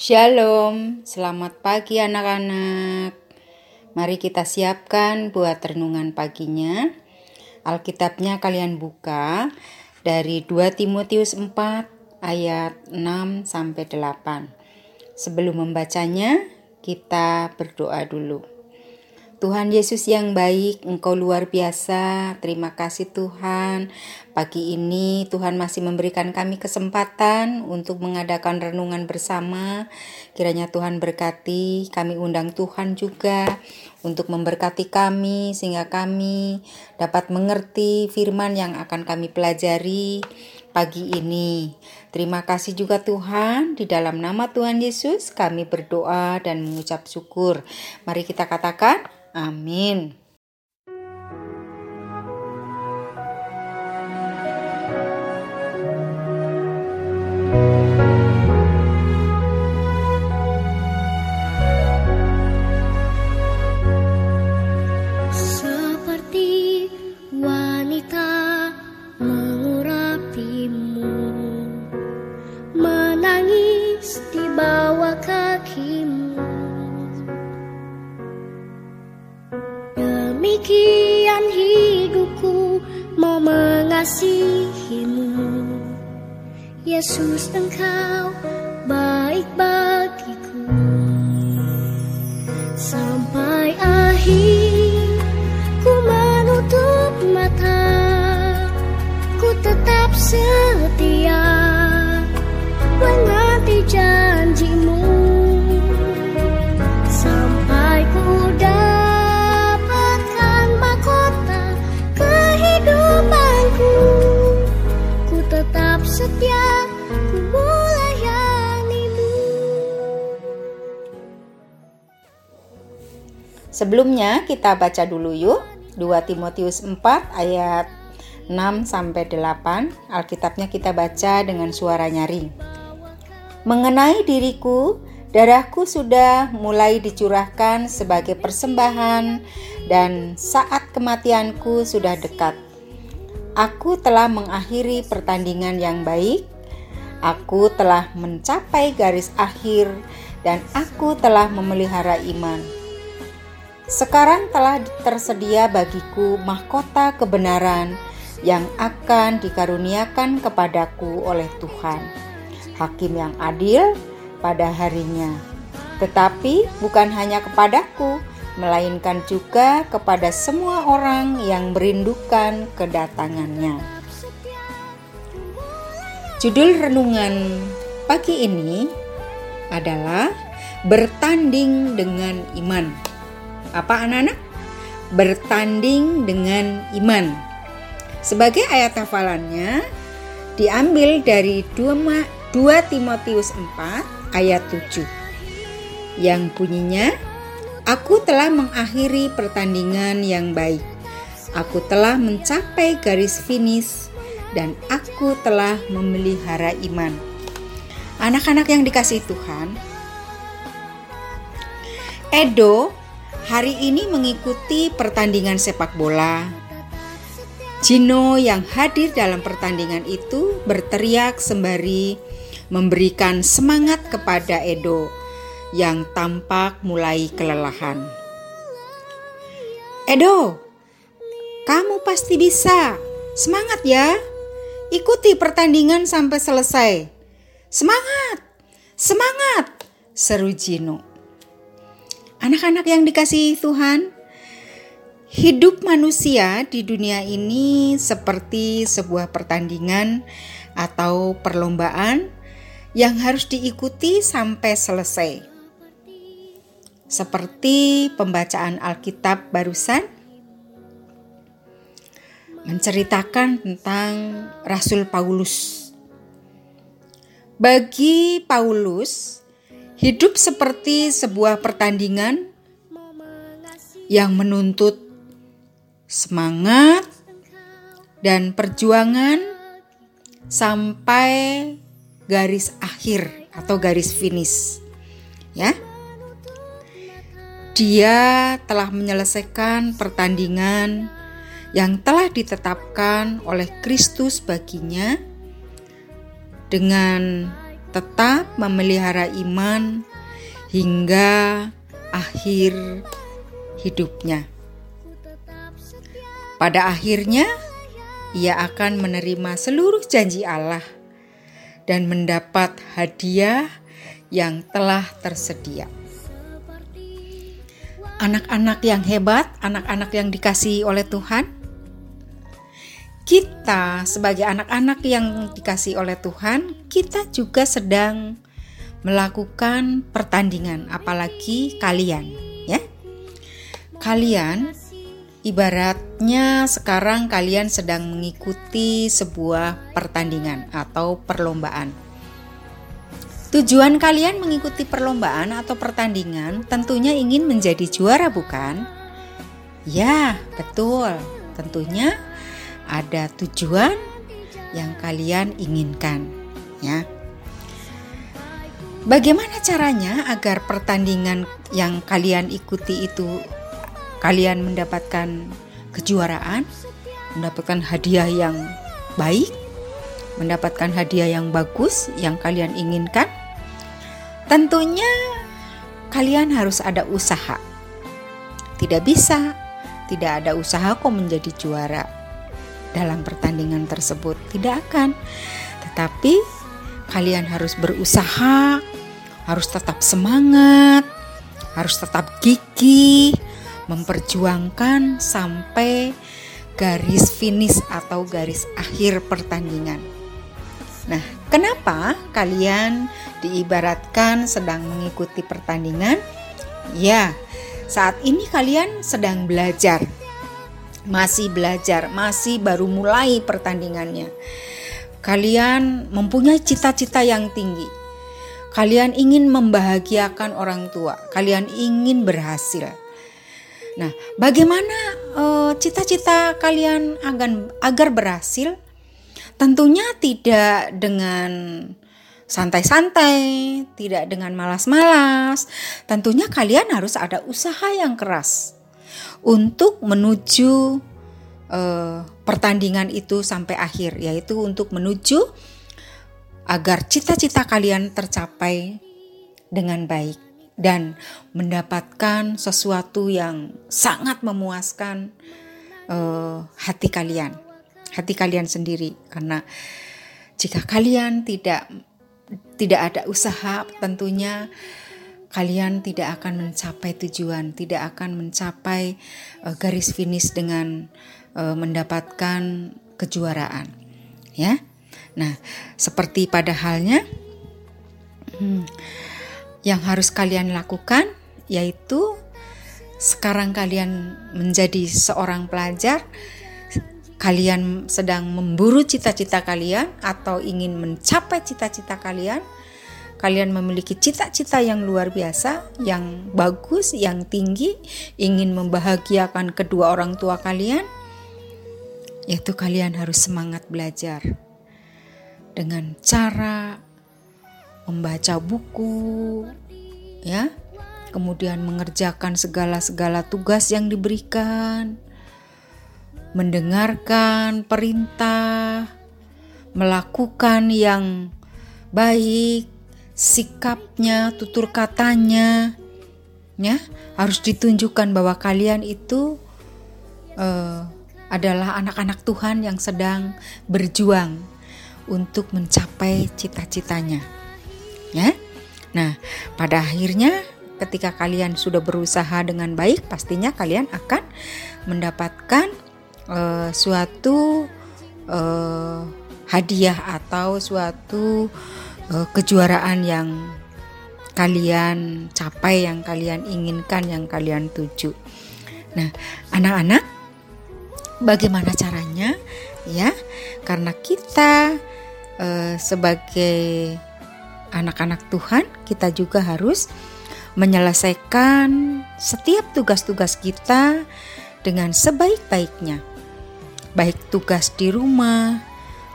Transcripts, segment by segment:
Shalom, selamat pagi anak-anak. Mari kita siapkan buat renungan paginya. Alkitabnya kalian buka dari 2 Timotius 4 ayat 6 sampai 8. Sebelum membacanya, kita berdoa dulu. Tuhan Yesus yang baik, Engkau luar biasa. Terima kasih Tuhan. Pagi ini Tuhan masih memberikan kami kesempatan untuk mengadakan renungan bersama. Kiranya Tuhan berkati, kami undang Tuhan juga untuk memberkati kami sehingga kami dapat mengerti firman yang akan kami pelajari pagi ini. Terima kasih juga Tuhan, di dalam nama Tuhan Yesus kami berdoa dan mengucap syukur. Mari kita katakan, Amin. Seperti wanita mengurapimu Menangis di bawah kakimu mau mengasihimu. Yesus engkau baik bagiku. Sampai akhir ku menutup mata. Ku tetap setia. Menanti Sebelumnya kita baca dulu yuk 2 Timotius 4 ayat 6 sampai 8. Alkitabnya kita baca dengan suara nyaring. Mengenai diriku, darahku sudah mulai dicurahkan sebagai persembahan dan saat kematianku sudah dekat. Aku telah mengakhiri pertandingan yang baik. Aku telah mencapai garis akhir dan aku telah memelihara iman. Sekarang telah tersedia bagiku mahkota kebenaran yang akan dikaruniakan kepadaku oleh Tuhan, Hakim yang adil pada harinya. Tetapi bukan hanya kepadaku, melainkan juga kepada semua orang yang merindukan kedatangannya. Judul renungan pagi ini adalah bertanding dengan iman. Apa anak-anak? Bertanding dengan iman. Sebagai ayat hafalannya diambil dari 2, 2 Timotius 4 ayat 7 yang bunyinya Aku telah mengakhiri pertandingan yang baik. Aku telah mencapai garis finish dan aku telah memelihara iman. Anak-anak yang dikasih Tuhan, Edo hari ini mengikuti pertandingan sepak bola. Gino yang hadir dalam pertandingan itu berteriak sembari memberikan semangat kepada Edo yang tampak mulai kelelahan. Edo, kamu pasti bisa. Semangat ya. Ikuti pertandingan sampai selesai. Semangat, semangat, seru Gino. Anak-anak yang dikasihi Tuhan, hidup manusia di dunia ini seperti sebuah pertandingan atau perlombaan yang harus diikuti sampai selesai. Seperti pembacaan Alkitab barusan menceritakan tentang Rasul Paulus. Bagi Paulus, hidup seperti sebuah pertandingan yang menuntut semangat dan perjuangan sampai garis akhir atau garis finish. Ya. Dia telah menyelesaikan pertandingan yang telah ditetapkan oleh Kristus baginya dengan tetap memelihara iman hingga akhir hidupnya. Pada akhirnya, ia akan menerima seluruh janji Allah dan mendapat hadiah yang telah tersedia. Anak-anak yang hebat, anak-anak yang dikasihi oleh Tuhan, kita sebagai anak-anak yang dikasih oleh Tuhan, kita juga sedang melakukan pertandingan, apalagi kalian, ya. Kalian ibaratnya sekarang kalian sedang mengikuti sebuah pertandingan atau perlombaan. Tujuan kalian mengikuti perlombaan atau pertandingan tentunya ingin menjadi juara, bukan? Ya, betul. Tentunya ada tujuan yang kalian inginkan, ya. Bagaimana caranya agar pertandingan yang kalian ikuti itu kalian mendapatkan kejuaraan, mendapatkan hadiah yang baik, mendapatkan hadiah yang bagus yang kalian inginkan? Tentunya kalian harus ada usaha. Tidak bisa, tidak ada usaha kok menjadi juara dalam pertandingan tersebut. Tidak akan. Tetapi kalian harus berusaha, harus tetap semangat, harus tetap gigih, memperjuangkan sampai garis finish atau garis akhir pertandingan. Nah, kenapa kalian diibaratkan sedang mengikuti pertandingan? Ya, saat ini kalian sedang belajar. Masih belajar, masih baru mulai pertandingannya. Kalian mempunyai cita-cita yang tinggi. Kalian ingin membahagiakan orang tua, kalian ingin berhasil. Nah, bagaimana eh, cita-cita uh, kalian agar agar berhasil? Tentunya tidak dengan santai-santai, tidak dengan malas-malas. Tentunya kalian harus ada usaha yang keras untuk menuju uh, pertandingan itu sampai akhir, yaitu untuk menuju agar cita-cita kalian tercapai dengan baik dan mendapatkan sesuatu yang sangat memuaskan uh, hati kalian hati kalian sendiri. Karena jika kalian tidak tidak ada usaha tentunya kalian tidak akan mencapai tujuan, tidak akan mencapai uh, garis finish dengan uh, mendapatkan kejuaraan. Ya. Nah, seperti pada halnya hmm, yang harus kalian lakukan yaitu sekarang kalian menjadi seorang pelajar kalian sedang memburu cita-cita kalian atau ingin mencapai cita-cita kalian, kalian memiliki cita-cita yang luar biasa, yang bagus, yang tinggi, ingin membahagiakan kedua orang tua kalian, yaitu kalian harus semangat belajar dengan cara membaca buku, ya, kemudian mengerjakan segala-segala tugas yang diberikan mendengarkan perintah, melakukan yang baik, sikapnya, tutur katanya, ya harus ditunjukkan bahwa kalian itu uh, adalah anak-anak Tuhan yang sedang berjuang untuk mencapai cita-citanya, ya. Nah, pada akhirnya ketika kalian sudah berusaha dengan baik, pastinya kalian akan mendapatkan uh, suatu uh, hadiah atau suatu kejuaraan yang kalian capai, yang kalian inginkan, yang kalian tuju. Nah, anak-anak, bagaimana caranya? Ya, karena kita uh, sebagai anak-anak Tuhan, kita juga harus menyelesaikan setiap tugas-tugas kita dengan sebaik-baiknya baik tugas di rumah,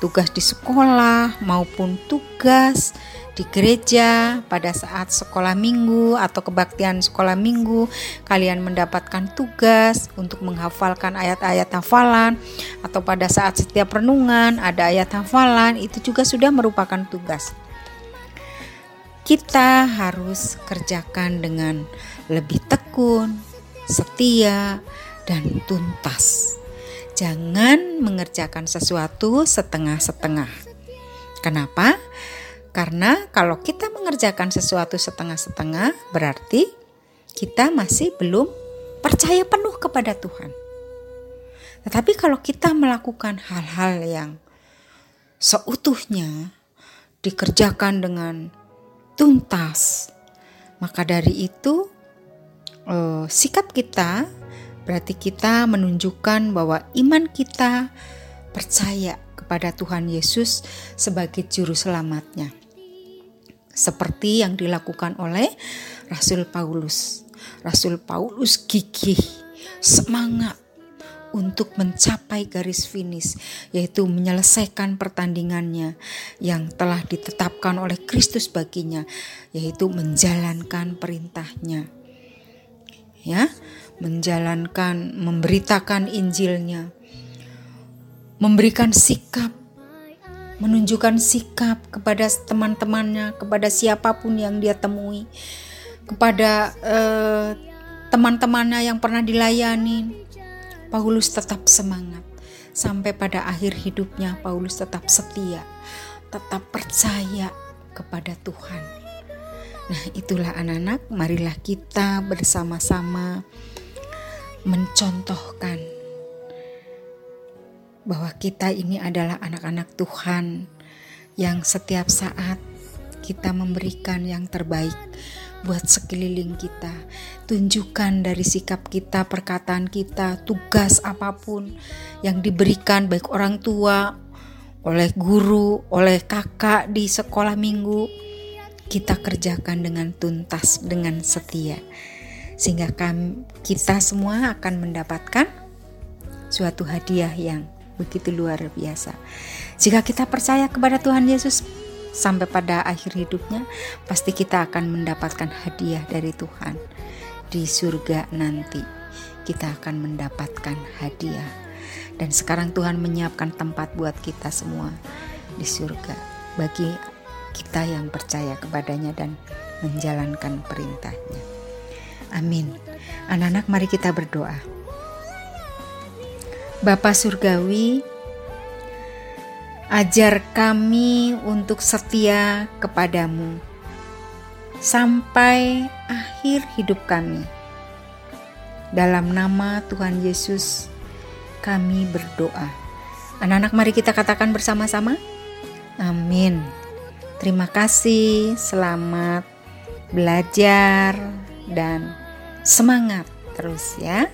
tugas di sekolah, maupun tugas di gereja pada saat sekolah minggu atau kebaktian sekolah minggu kalian mendapatkan tugas untuk menghafalkan ayat-ayat hafalan atau pada saat setiap renungan ada ayat hafalan itu juga sudah merupakan tugas. kita harus kerjakan dengan lebih tekun, setia, dan tuntas. Jangan mengerjakan sesuatu setengah-setengah. Kenapa? Karena kalau kita mengerjakan sesuatu setengah-setengah, berarti kita masih belum percaya penuh kepada Tuhan. Tetapi kalau kita melakukan hal-hal yang seutuhnya dikerjakan dengan tuntas, maka dari itu eh, sikap kita Berarti kita menunjukkan bahwa iman kita percaya kepada Tuhan Yesus sebagai juru selamatnya. Seperti yang dilakukan oleh Rasul Paulus. Rasul Paulus gigih, semangat untuk mencapai garis finish, yaitu menyelesaikan pertandingannya yang telah ditetapkan oleh Kristus baginya, yaitu menjalankan perintahnya. Ya, menjalankan, memberitakan Injilnya, memberikan sikap, menunjukkan sikap kepada teman-temannya, kepada siapa pun yang dia temui, kepada eh, teman-temannya yang pernah dilayani. Paulus tetap semangat sampai pada akhir hidupnya. Paulus tetap setia, tetap percaya kepada Tuhan. Nah, itulah anak-anak, marilah kita bersama-sama mencontohkan bahwa kita ini adalah anak-anak Tuhan yang setiap saat kita memberikan yang terbaik buat sekeliling kita. Tunjukkan dari sikap kita, perkataan kita, tugas apa pun yang diberikan baik orang tua, oleh guru, oleh kakak di sekolah minggu, kita kerjakan dengan tuntas, dengan setia sehingga kami, kita semua akan mendapatkan suatu hadiah yang begitu luar biasa. Jika kita percaya kepada Tuhan Yesus sampai pada akhir hidupnya, pasti kita akan mendapatkan hadiah dari Tuhan di surga nanti. Kita akan mendapatkan hadiah. Dan sekarang Tuhan menyiapkan tempat buat kita semua di surga bagi kita yang percaya kepadanya dan menjalankan perintahnya. Amin. Anak-anak mari kita berdoa. Bapa Surgawi, ajar kami untuk setia kepadamu sampai akhir hidup kami. Dalam nama Tuhan Yesus, kami berdoa. Anak-anak, mari kita katakan bersama-sama: Amin. Terima kasih, selamat belajar, dan semangat terus ya.